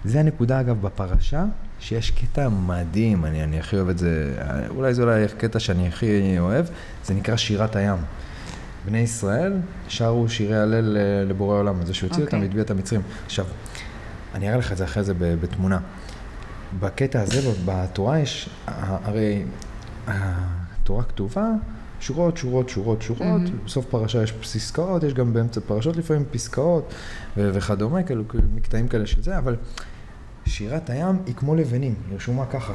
זה הנקודה, אגב, בפרשה, שיש קטע מדהים, אני, אני הכי אוהב את זה, אולי זה אולי הקטע שאני הכי אוהב, זה נקרא שירת הים. בני ישראל שרו שירי הלל אה, לבורא עולם, זה שהוא הוציא אוקיי. אותם והטביע את המצרים. עכשיו, אני אראה לך את זה אחרי זה בתמונה. בקטע הזה, בתורה יש, הרי התורה כתובה, שורות, שורות, שורות, שורות, מהמם. בסוף פרשה יש פסקאות, יש גם באמצע פרשות לפעמים פסקאות וכדומה, כאילו כאילו מקטעים כאלה של זה, אבל שירת הים היא כמו לבנים, היא רשומה ככה.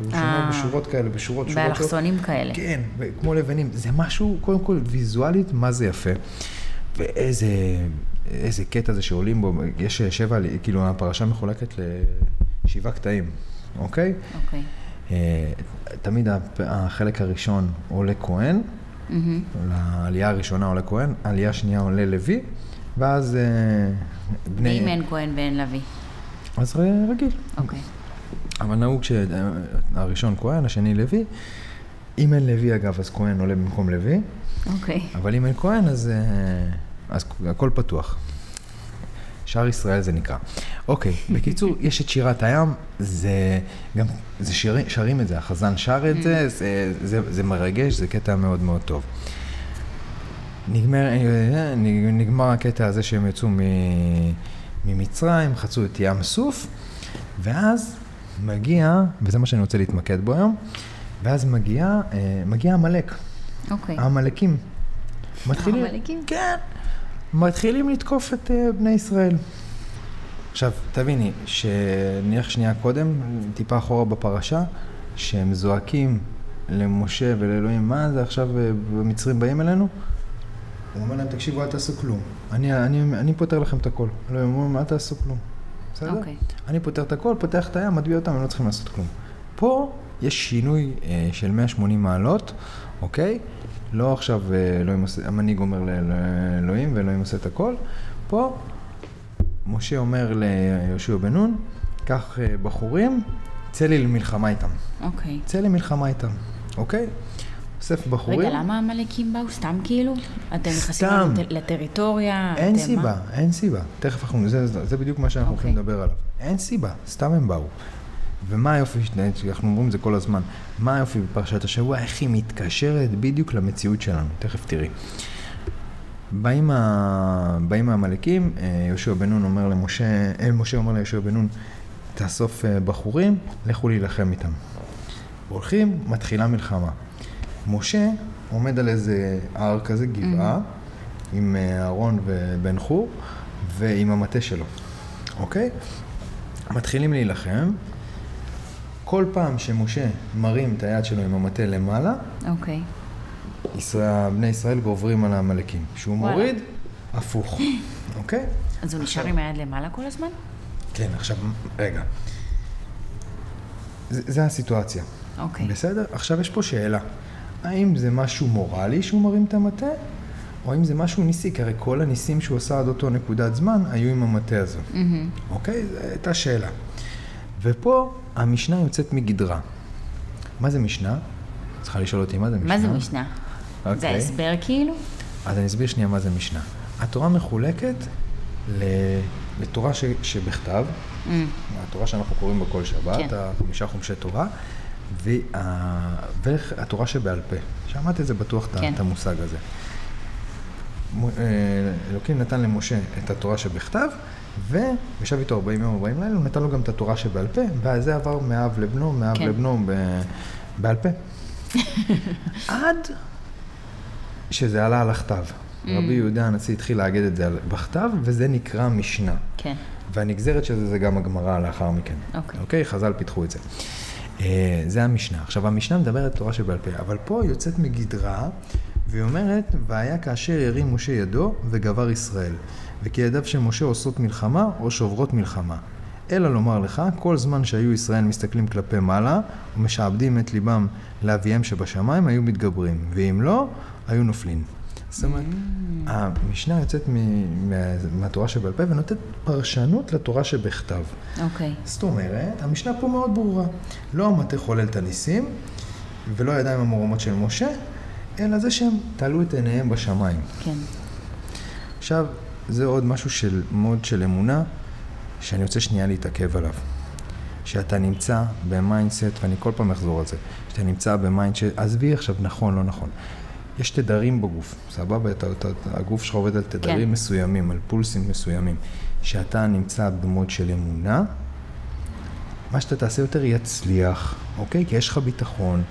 היא רשומה אה. בשורות כאלה, בשורות, שורות, שורות. באלכסונים כאלה. כן, כמו לבנים. זה משהו, קודם כל, ויזואלית, מה זה יפה. ואיזה איזה קטע זה שעולים בו, יש שבע, כאילו הפרשה מחולקת לשבעה קטעים, אוקיי? אוקיי. אה, תמיד החלק הראשון עולה כהן, מהמם. לעלייה הראשונה עולה כהן, העלייה השנייה עולה לוי, ואז אה, בני... ואם אין כהן ואין לוי. אז רגיל. אוקיי. אבל נהוג שהראשון כהן, השני לוי. אם אין לוי אגב, אז כהן עולה במקום לוי, אוקיי. אבל אם אין כהן, אז, אה, אז הכל פתוח. שער ישראל זה נקרא. אוקיי, בקיצור, [LAUGHS] יש את שירת הים, זה גם, זה שירים, שרים את זה, החזן שר את זה, זה, זה, זה מרגש, זה קטע מאוד מאוד טוב. נגמר, אה, נגמר הקטע הזה שהם יצאו מ, ממצרים, חצו את ים סוף, ואז מגיע, וזה מה שאני רוצה להתמקד בו היום, ואז מגיע, אה, מגיע עמלק, אוקיי. העמלקים. מתחילים, העמלקים? כן, מתחילים לתקוף את אה, בני ישראל. עכשיו, תביני, שנלך שנייה קודם, טיפה אחורה בפרשה, שהם זועקים למשה ולאלוהים, מה זה עכשיו אה, המצרים באים אלינו? הוא אומר להם, תקשיבו, אל תעשו כלום. אני, אני, אני פותר לכם את הכל. אלוהים אומר, אל תעשו כלום. בסדר? אוקיי. אני פותר את הכל, פותח את הים, מטביע אותם, הם לא צריכים לעשות כלום. פה יש שינוי אה, של 180 מעלות, אוקיי? לא עכשיו אה, אלוהים עושה, המנהיג אומר לאל- לאלוהים ואלוהים עושה את הכל. פה משה אומר ליהושע בן נון, קח אה, בחורים, צא לי למלחמה איתם. אוקיי. צא למלחמה איתם, אוקיי? אוסף בחורים. רגע, למה העמלקים באו? סתם כאילו? אתם נכנסים לטריטוריה? אין אתם סיבה, מה? אין סיבה. תכף אנחנו, זה, זה, זה בדיוק מה שאנחנו אוקיי. הולכים לדבר עליו. אין סיבה, סתם הם באו. ומה היופי, אנחנו אומרים את זה כל הזמן, מה היופי בפרשת השבוע, איך היא מתקשרת בדיוק למציאות שלנו, תכף תראי. באים, ה... באים העמלקים, אה, יהושע בן נון אומר למשה, אה, משה אומר ליהושע בן נון, תאסוף אה, בחורים, לכו להילחם איתם. הולכים, מתחילה מלחמה. משה עומד על איזה הר כזה, גבעה, עם אה, אהרון ובן חור, ועם המטה שלו, אוקיי? מתחילים להילחם. כל פעם שמשה מרים את היד שלו עם המטה למעלה, אוקיי. ישראל, בני ישראל גוברים על העמלקים. כשהוא וואלה. מוריד, הפוך, [LAUGHS] אוקיי? אז הוא נשאר עם היד למעלה כל הזמן? כן, עכשיו, רגע. זה, זה הסיטואציה. אוקיי. בסדר? עכשיו יש פה שאלה. האם זה משהו מורלי שהוא מרים את המטה, או האם זה משהו ניסי? כי הרי כל הניסים שהוא עשה עד אותו נקודת זמן היו עם המטה הזו. מהמם. אוקיי? זו הייתה שאלה. ופה המשנה יוצאת מגדרה. מה זה משנה? צריכה לשאול אותי מה זה משנה. מה זה משנה? זה אוקיי. ההסבר כאילו? אז אני אסביר שנייה מה זה משנה. התורה מחולקת ל... לתורה ש... שבכתב, Mm, התורה שאנחנו קוראים בה כל שבת, כן. החמישה חומשי תורה, וה... והתורה שבעל פה. שמעת את זה בטוח, כן. את המושג הזה. אה, אלוקים נתן למשה את התורה שבכתב, וישב איתו 40 יום 40 לילה, הוא נתן לו גם את התורה שבעל פה, ואז זה עבר מאב לבנו, מאב כן. לבנו ב... בעל פה. [LAUGHS] עד שזה עלה על הכתב. Mm. רבי יהודה הנשיא התחיל להגיד את זה בכתב, וזה נקרא משנה. כן. והנגזרת של זה זה גם הגמרא לאחר מכן. אוקיי. אוקיי? חז"ל פיתחו את זה. אה, זה המשנה. עכשיו, המשנה מדברת תורה שבעל פה, אבל פה היא יוצאת מגדרה, והיא אומרת, והיה כאשר ירים משה ידו וגבר ישראל, וכי ידיו של משה עושות מלחמה או שוברות מלחמה. אלא לומר לך, כל זמן שהיו ישראל מסתכלים כלפי מעלה, ומשעבדים את ליבם לאביהם שבשמיים, היו מתגברים, ואם לא, היו נופלים. זאת אומרת, המשנה יוצאת מ- מה- מהתורה שבעל פה ונותנת פרשנות לתורה שבכתב. אוקיי. זאת אומרת, המשנה פה מאוד ברורה. לא המטה חולל את הניסים, ולא הידיים המורמות של משה, אלא זה שהם תעלו את עיניהם בשמיים. כן. עכשיו, זה עוד משהו של, מאוד של אמונה, שאני רוצה שנייה להתעכב עליו. שאתה נמצא ב mindset, ואני כל פעם אחזור על זה, שאתה נמצא ב mindset, עזבי עכשיו נכון, לא נכון. יש תדרים בגוף, סבבה? אתה, אתה, הגוף שלך עובד על תדרים כן. מסוימים, על פולסים מסוימים. שאתה נמצא ב mode של אמונה, מה שאתה תעשה יותר יצליח, אוקיי? כי יש לך ביטחון.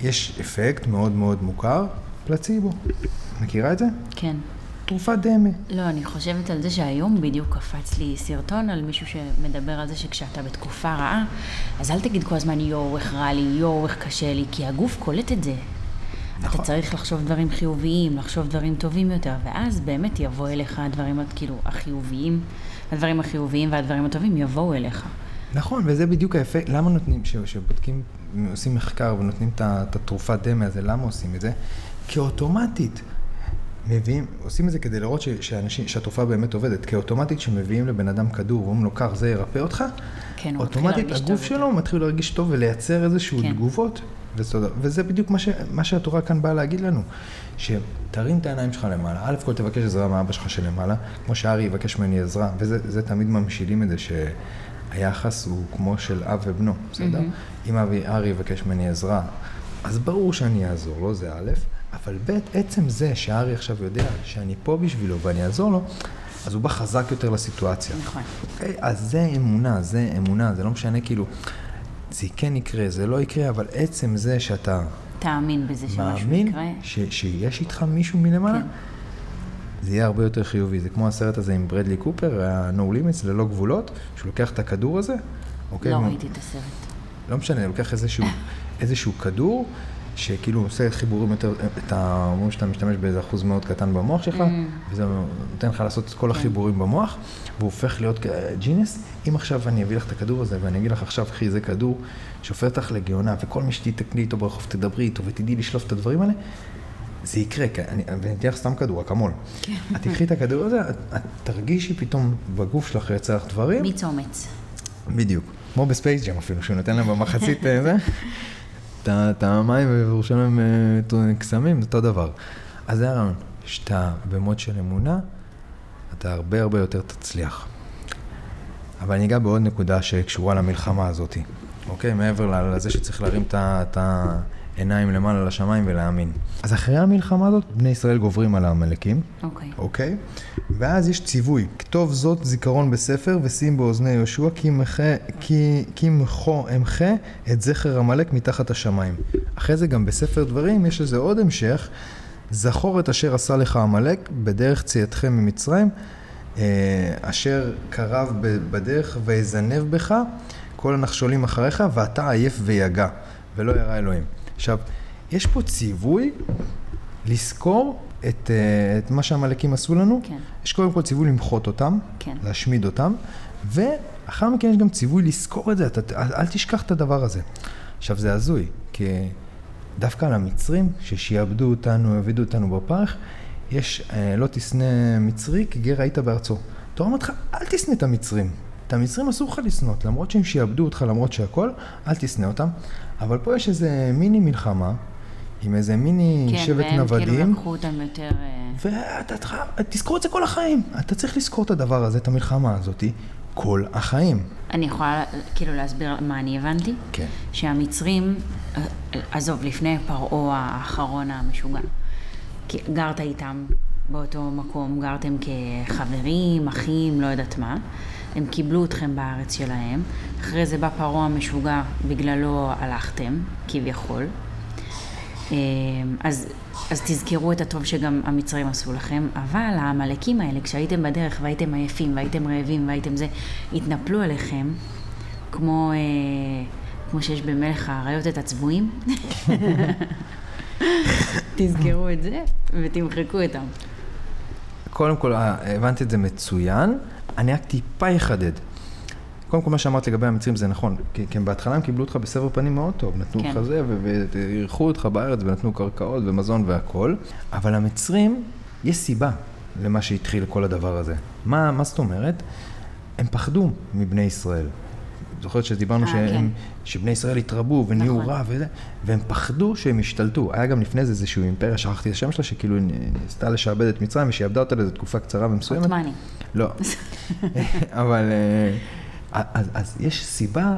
יש אפקט מאוד מאוד מוכר, פלציבו. מכירה את זה? כן. תרופת דמה. לא, אני חושבת על זה שהיום בדיוק קפץ לי סרטון על מישהו שמדבר על זה שכשאתה בתקופה רעה, אז אל תגיד כל הזמן יואו, איך רע לי, יואו, איך קשה לי, כי הגוף קולט את זה. נכון. אתה צריך לחשוב דברים חיוביים, לחשוב דברים טובים יותר, ואז באמת יבוא אליך הדברים, כאילו, החיוביים, הדברים החיוביים והדברים הטובים יבואו אליך. נכון, וזה בדיוק האפקט, למה נותנים, ש- שבודקים, עושים מחקר ונותנים את התרופת דמה הזה, למה עושים את זה? כי אוטומטית מביאים, עושים את זה כדי לראות ש- שאנשים, שהתרופה באמת עובדת, כי אוטומטית כשמביאים לבן אדם כדור ואומרים לו, קח, זה ירפא אותך, כן, אוטומטית הגוף שלו. מתחיל להרגיש טוב ולייצר איזשהו כן. תגובות. וזה, וזה בדיוק מה, ש, מה שהתורה כאן באה להגיד לנו, שתרים את העיניים שלך למעלה, א' כל תבקש עזרה מאבא שלך שלמעלה, כמו שארי יבקש ממני עזרה, וזה זה תמיד ממשילים את זה שהיחס הוא כמו של אב ובנו, בסדר? אם אבי ארי יבקש ממני עזרה, אז ברור שאני אעזור לו, זה א', אבל ב', עצם זה שארי עכשיו יודע שאני פה בשבילו ואני אעזור לו, אז הוא בא חזק יותר לסיטואציה. נכון. אוקיי? אז זה אמונה, זה אמונה, זה לא משנה כאילו, זה כן יקרה, זה לא יקרה, אבל עצם זה שאתה תאמין בזה שמשהו מאמין יקרה. ש, שיש איתך מישהו מלמעלה, כן. זה יהיה הרבה יותר חיובי. זה כמו הסרט הזה עם ברדלי קופר, ה-No Limits, ללא גבולות, שהוא לוקח את הכדור הזה, אוקיי? לא הוא- ראיתי את הסרט. לא משנה, לוקח איזשהו, [LAUGHS] איזשהו כדור, שכאילו עושה חיבורים יותר, את ה... אומרים שאתה משתמש באיזה אחוז מאוד קטן במוח שלך, Mm. וזה נותן לך לעשות את כן. כל החיבורים במוח, והוא הופך להיות ג'ינס. אם עכשיו אני אביא לך את הכדור הזה, ואני אגיד לך עכשיו, קחי, זה כדור שהופך אותך לגאונה, וכל מי שתתקלי איתו ברחוב תדברי איתו ותדעי לשלוף את הדברים האלה, זה יקרה, אני, ואני אתן לך סתם כדור, אקמול. כן. את תקחי את הכדור הזה, את, את תרגישי פתאום בגוף שלך יצא לך דברים. מיץ אומץ. בדיוק. כמו בספייס ג'ם אפילו, שהוא נותן להם במחצית אה, זה. את המים וירושלים אה, קסמים, זה אותו דבר. אז זה הרעיון, שאתה ב mode של אמונה, אתה הרבה הרבה יותר תצליח. אבל אני אגע בעוד נקודה שקשורה למלחמה הזאת, אוקיי? מעבר לזה שצריך להרים את ה- את העיניים למעלה לשמיים ולהאמין. אז אחרי המלחמה הזאת, בני ישראל גוברים על העמלקים. אוקיי. אוקיי? ואז יש ציווי, כתוב זאת זיכרון בספר ושים באוזני יהושע כי כי כי ימחו אמחה את זכר עמלק מתחת השמיים. אחרי זה גם בספר דברים יש לזה עוד המשך, זכור את אשר עשה לך עמלק בדרך צאתכם ממצרים, אה, אשר קרב בדרך ויזנב בך כל הנחשולים אחריך ואתה עייף ויגע ולא ירא אלוהים. עכשיו, יש פה ציווי לזכור את, אה, את מה שהעמלקים עשו לנו. כן. יש קודם כל ציווי למחות אותם, כן. להשמיד אותם, ואחר מכן יש גם ציווי לזכור את זה, אתה, אל, אל תשכח את הדבר הזה. עכשיו זה הזוי, כי דווקא על המצרים, ששיעבדו אותנו, העבידו אותנו בפרך, יש אה, לא תשנא מצרי כי גר היית בארצו. תורה אומרת לך, אל תשנא את המצרים. את המצרים אסור לך לשנות, למרות שהם שיעבדו אותך, למרות שהכל, אל תשנא אותם. אבל פה יש איזה מיני מלחמה, עם איזה מיני כן, שבט והם כאילו נוודים. לקחו אותם יותר... אה, ואתה תזכור את זה כל החיים. אתה צריך לזכור את הדבר הזה, את המלחמה הזאת, כל החיים. אני יכולה כאילו להסביר מה אני הבנתי? כן. שהמצרים, אה, עזוב, לפני פרעה האחרון המשוגע, גרת איתם באותו מקום, גרתם כחברים, אחים, לא יודעת מה, הם קיבלו אתכם בארץ שלהם, אחרי זה בא פרעה המשוגע, בגללו הלכתם, כביכול. אה, אז, אז תזכרו את הטוב שגם המצרים עשו לכם, אבל העמלקים האלה, כשהייתם בדרך והייתם עייפים והייתם רעבים והייתם זה, התנפלו עליכם, כמו, אה, כמו שיש במלך האריות את הצבועים. [LAUGHS] תזכרו את זה ותמחקו אותם. קודם כל, אה, הבנתי את זה מצוין. אני רק טיפה אחדד. קודם כל, מה שאמרת לגבי המצרים זה נכון, כי, כי בהתחלה הם קיבלו אותך בסבר פנים מאוד טוב, נתנו כן. לך זה, ואירחו אותך בארץ ונתנו קרקעות ומזון והכול, אבל המצרים, יש סיבה למה שהתחיל כל הדבר הזה. מה, מה זאת אומרת? הם פחדו מבני ישראל. זוכרת שדיברנו אה, שהם, כן. שבני ישראל התרבו ונהיו נכון. רע וזה, והם פחדו שהם ישתלטו. היה גם לפני זה איזושהי אימפריה, שכחתי את השם שלה, שכאילו ניסתה לשעבד את מצרים ושעבדה אותה לאיזו תקופה קצרה ומסוימת. עות'מאני. לא. אבל אה, אז, אז יש סיבה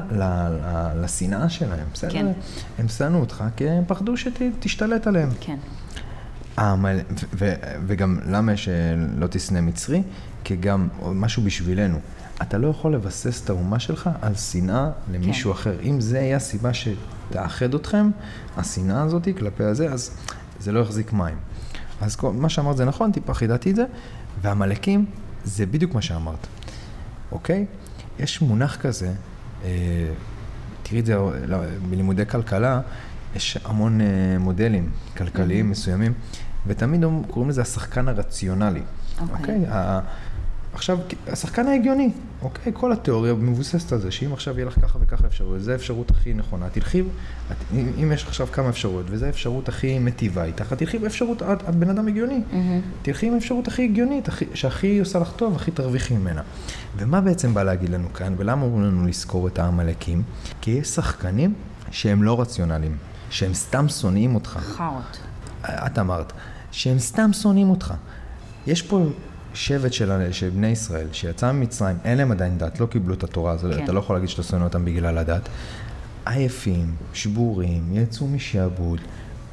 לשנאה שלהם, בסדר? כן. הם שנאו אותך כי הם פחדו שתשתלט עליהם. כן. העמל, ו- ו- וגם למה יש אה, לא תשנא מצרי? כי גם משהו בשבילנו. אתה לא יכול לבסס את האומה שלך על שנאה למישהו כן. אחר. אם זה יהיה הסיבה שתאחד אתכם, השנאה הזאת כלפי הזה, אז זה לא יחזיק מים. אז כל, מה שאמרת זה נכון, טיפה חידדתי את זה, והעמלקים זה בדיוק מה שאמרת, אוקיי? יש מונח כזה, אה, תראי את זה לא, בלימודי כלכלה, יש המון אה, מודלים כלכליים מסוימים, ותמיד קוראים לזה השחקן הרציונלי, אוקיי. אוקיי? ה- עכשיו, השחקן ההגיוני, אוקיי? כל התיאוריה מבוססת על זה, שאם עכשיו יהיה לך ככה וככה אפשרויות, זו האפשרות הכי נכונה, תלכי, את, אם אם יש עכשיו כמה אפשרויות, וזו האפשרות הכי מטיבה איתך, תלכי באפשרות, את, את בן אדם הגיוני, מהמם. תלכי עם האפשרות הכי הגיונית, הכי, שהכי עושה לך טוב, הכי תרוויחי ממנה. ומה בעצם בא להגיד לנו כאן, ולמה אומרים לנו לזכור את העמלקים? כי יש שחקנים שהם לא רציונליים, שהם סתם שונאים אותך. חארות. את אמרת, שהם סתם שונאים אותך. יש פה שבט של, של בני ישראל שיצא ממצרים, אין להם עדיין דת, לא קיבלו את התורה, אז כן. אתה לא יכול להגיד שאתה שונא אותם בגלל הדת. עייפים, שבורים, יצאו משעבוד,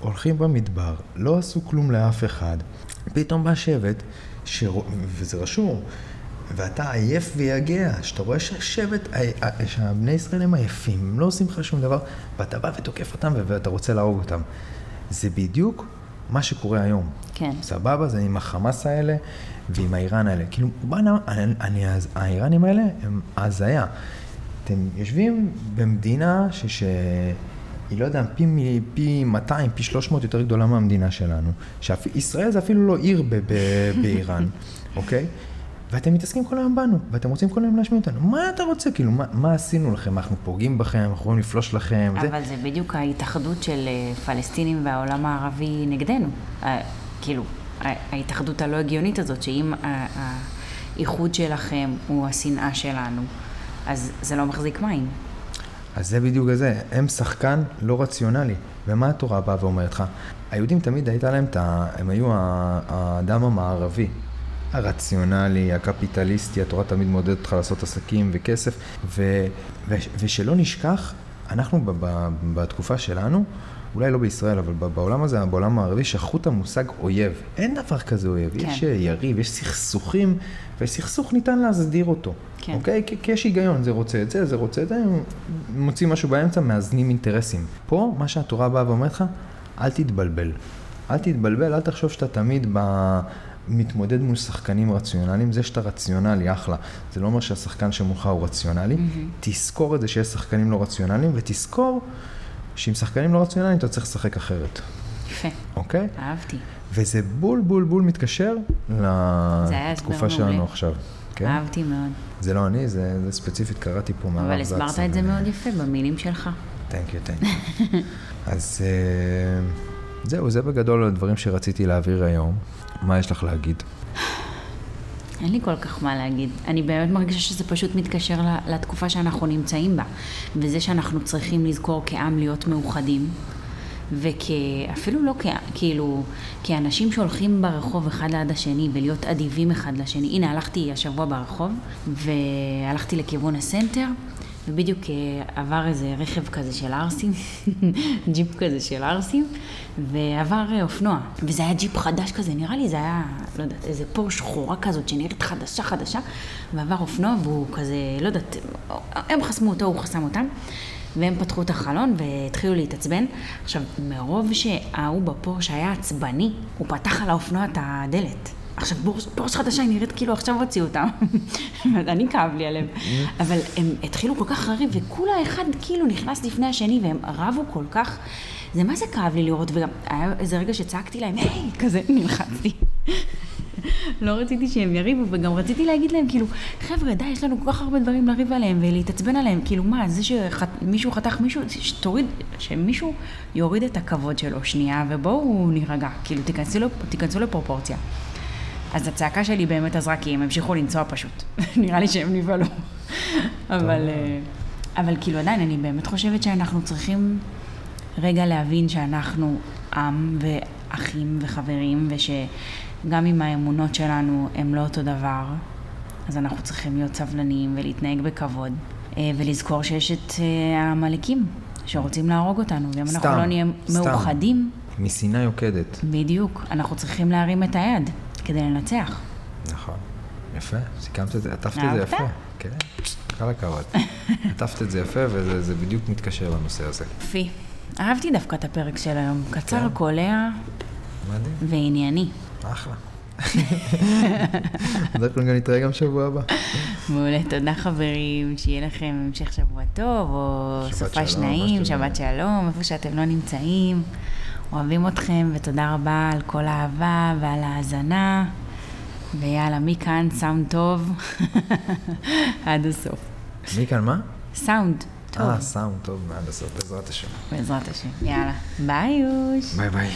הולכים במדבר, לא עשו כלום לאף אחד. פתאום בא שבט, שרו... וזה רשום, ואתה עייף ויגע, שאתה רואה שהשבט, שהבני ישראל הם עייפים, הם לא עושים לך שום דבר, ואתה בא ותוקף אותם ואתה רוצה להרוג אותם. זה בדיוק מה שקורה היום. כן. סבבה? זה עם החמאס האלה ועם האיראן האלה. כאילו, בוא'נה, אני, אני, אז- האיראנים האלה הם הזיה. אתם יושבים במדינה ש... ש... היא לא יודע, פי, פי 200, פי 300 יותר גדולה מהמדינה שלנו. שישראל זה אפילו לא עיר ב- ב- באיראן, [LAUGHS] אוקיי? ואתם מתעסקים כל היום בנו, ואתם רוצים כל היום להשמיע אותנו. מה אתה רוצה? כאילו, מה, מה עשינו לכם? אנחנו פוגעים בכם? אנחנו יכולים לפלוש לכם? זה... אבל זה בדיוק ההתאחדות של אה, פלסטינים והעולם הערבי נגדנו. ה- כאילו, ההתאחדות הלא הגיונית הזאת, שאם האיחוד שלכם הוא השנאה שלנו, אז זה לא מחזיק מים. אז זה בדיוק זה, הם שחקן לא רציונלי. ומה התורה באה ואומרת לך? היהודים תמיד הייתה להם את ה... הם היו האדם המערבי. הרציונלי, הקפיטליסטי, התורה תמיד מעודדת אותך לעשות עסקים וכסף, ו, ו, ושלא נשכח, אנחנו ב, ב, בתקופה שלנו, אולי לא בישראל, אבל בעולם הזה, בעולם הערבי, שכחו את המושג אויב. אין דבר כזה אויב, כן. יש אה, יריב, יש סכסוכים, וסכסוך ניתן להסדיר אותו. כן. אוקיי? כי, כי יש היגיון, זה רוצה את זה, זה רוצה את זה, הם מוצאים משהו באמצע, מאזנים אינטרסים. פה, מה שהתורה באה ואומרת לך, אל תתבלבל. אל תתבלבל, אל תחשוב שאתה תמיד ב... מתמודד מול שחקנים רציונליים, זה שאתה רציונלי, אחלה. זה לא אומר שהשחקן שמולך הוא רציונלי. תזכור את זה שיש שחקנים לא רציונליים, ותזכור שעם שחקנים לא רציונליים אתה צריך לשחק אחרת, יפה, אוקיי? אהבתי. וזה בול בול בול מתקשר לתקופה שלנו. עכשיו. כן? אהבתי מאוד. זה לא אני, זה, זה ספציפית קראתי פה מהרב אבל זקס. הסברת את זה ו- מאוד יפה במילים שלך. Thank you, thank you. [LAUGHS] אז אה, זהו, זה בגדול הדברים שרציתי להעביר היום. מה יש לך להגיד? אין לי כל כך מה להגיד. אני באמת מרגישה שזה פשוט מתקשר לתקופה שאנחנו נמצאים בה. וזה שאנחנו צריכים לזכור כעם להיות מאוחדים. וכאפילו לא כ... כאילו, כאנשים שהולכים ברחוב אחד ליד השני ולהיות אדיבים אחד לשני. הנה, הלכתי השבוע ברחוב, והלכתי לכיוון הסנטר, ובדיוק אה, עבר איזה רכב כזה של ערסים, [LAUGHS] ג'יפ כזה של ערסים, ועבר אה, אופנוע. וזה היה ג'יפ חדש כזה, נראה לי זה היה, לא יודעת, איזה פור שחורה כזאת שנראית חדשה חדשה, ועבר אופנוע והוא כזה, לא יודעת, הם חסמו אותו, הוא חסם אותם. והם פתחו את החלון והתחילו להתעצבן. עכשיו, מרוב שההוא בפורש היה עצבני, הוא פתח על האופנוע את הדלת. עכשיו, פורש, פורש חדשה, היא נראית כאילו עכשיו הוציאו אותה. [LAUGHS] אני כאב לי הלב. אבל הם התחילו כל כך לריב, וכולה אחד כאילו נכנס לפני השני, והם רבו כל כך. זה מה זה כאב לי לראות, וגם היה איזה רגע שצעקתי להם, היי, כזה נלחצתי. [LAUGHS] לא רציתי שהם יריבו, וגם רציתי להגיד להם, כאילו, חבר'ה, די, יש לנו כל כך הרבה דברים לריב עליהם ולהתעצבן עליהם. כאילו, מה, זה שמישהו חתך מישהו, שתוריד, שמישהו יוריד את הכבוד שלו שנייה, ובואו נירגע. כאילו, תיכנסו, לפ- תיכנסו לפרופורציה. אז הצעקה שלי באמת עזרה, כי הם המשיכו לנסוע פשוט. [LAUGHS] נראה לי שהם נבהלו. [LAUGHS] אבל, אה, אבל כאילו, עדיין, אני באמת חושבת שאנחנו צריכים רגע להבין שאנחנו עם ואחים וחברים, ושגם אם האמונות שלנו הם לא אותו דבר, אז אנחנו צריכים להיות סבלניים ולהתנהג בכבוד, אה, ולזכור שיש את אה, העמלקים שרוצים להרוג אותנו, ואם אנחנו סתם, לא נהיה סתם. מאוחדים, משנאה יוקדת. בדיוק, אנחנו צריכים להרים את היד כדי לנצח. נכון. יפה, סיכמת את זה, עטפת את זה? יפה. כן, כל הכבוד. [LAUGHS] עטפת את זה יפה, וזה זה בדיוק מתקשר לנושא הזה. יפי. אהבתי דווקא את הפרק של היום. קצר, כן. קולע מדהים, וענייני. אחלה. [LAUGHS] אנחנו גם נתראה גם שבוע הבא. מעולה, תודה חברים, שיהיה לכם המשך שבוע טוב, או סופ"ש נעים, שבת שלום, איפה שאתם לא נמצאים. אוהבים אתכם, ותודה רבה על כל האהבה ועל ההאזנה. ויאללה, מכאן סאונד טוב [LAUGHS] עד הסוף. מכאן מה? סאונד טוב, אה, סאונד טוב מעד הסוף, בעזרת השם. בעזרת השם. יאללה, ביי יוש. ביי ביי.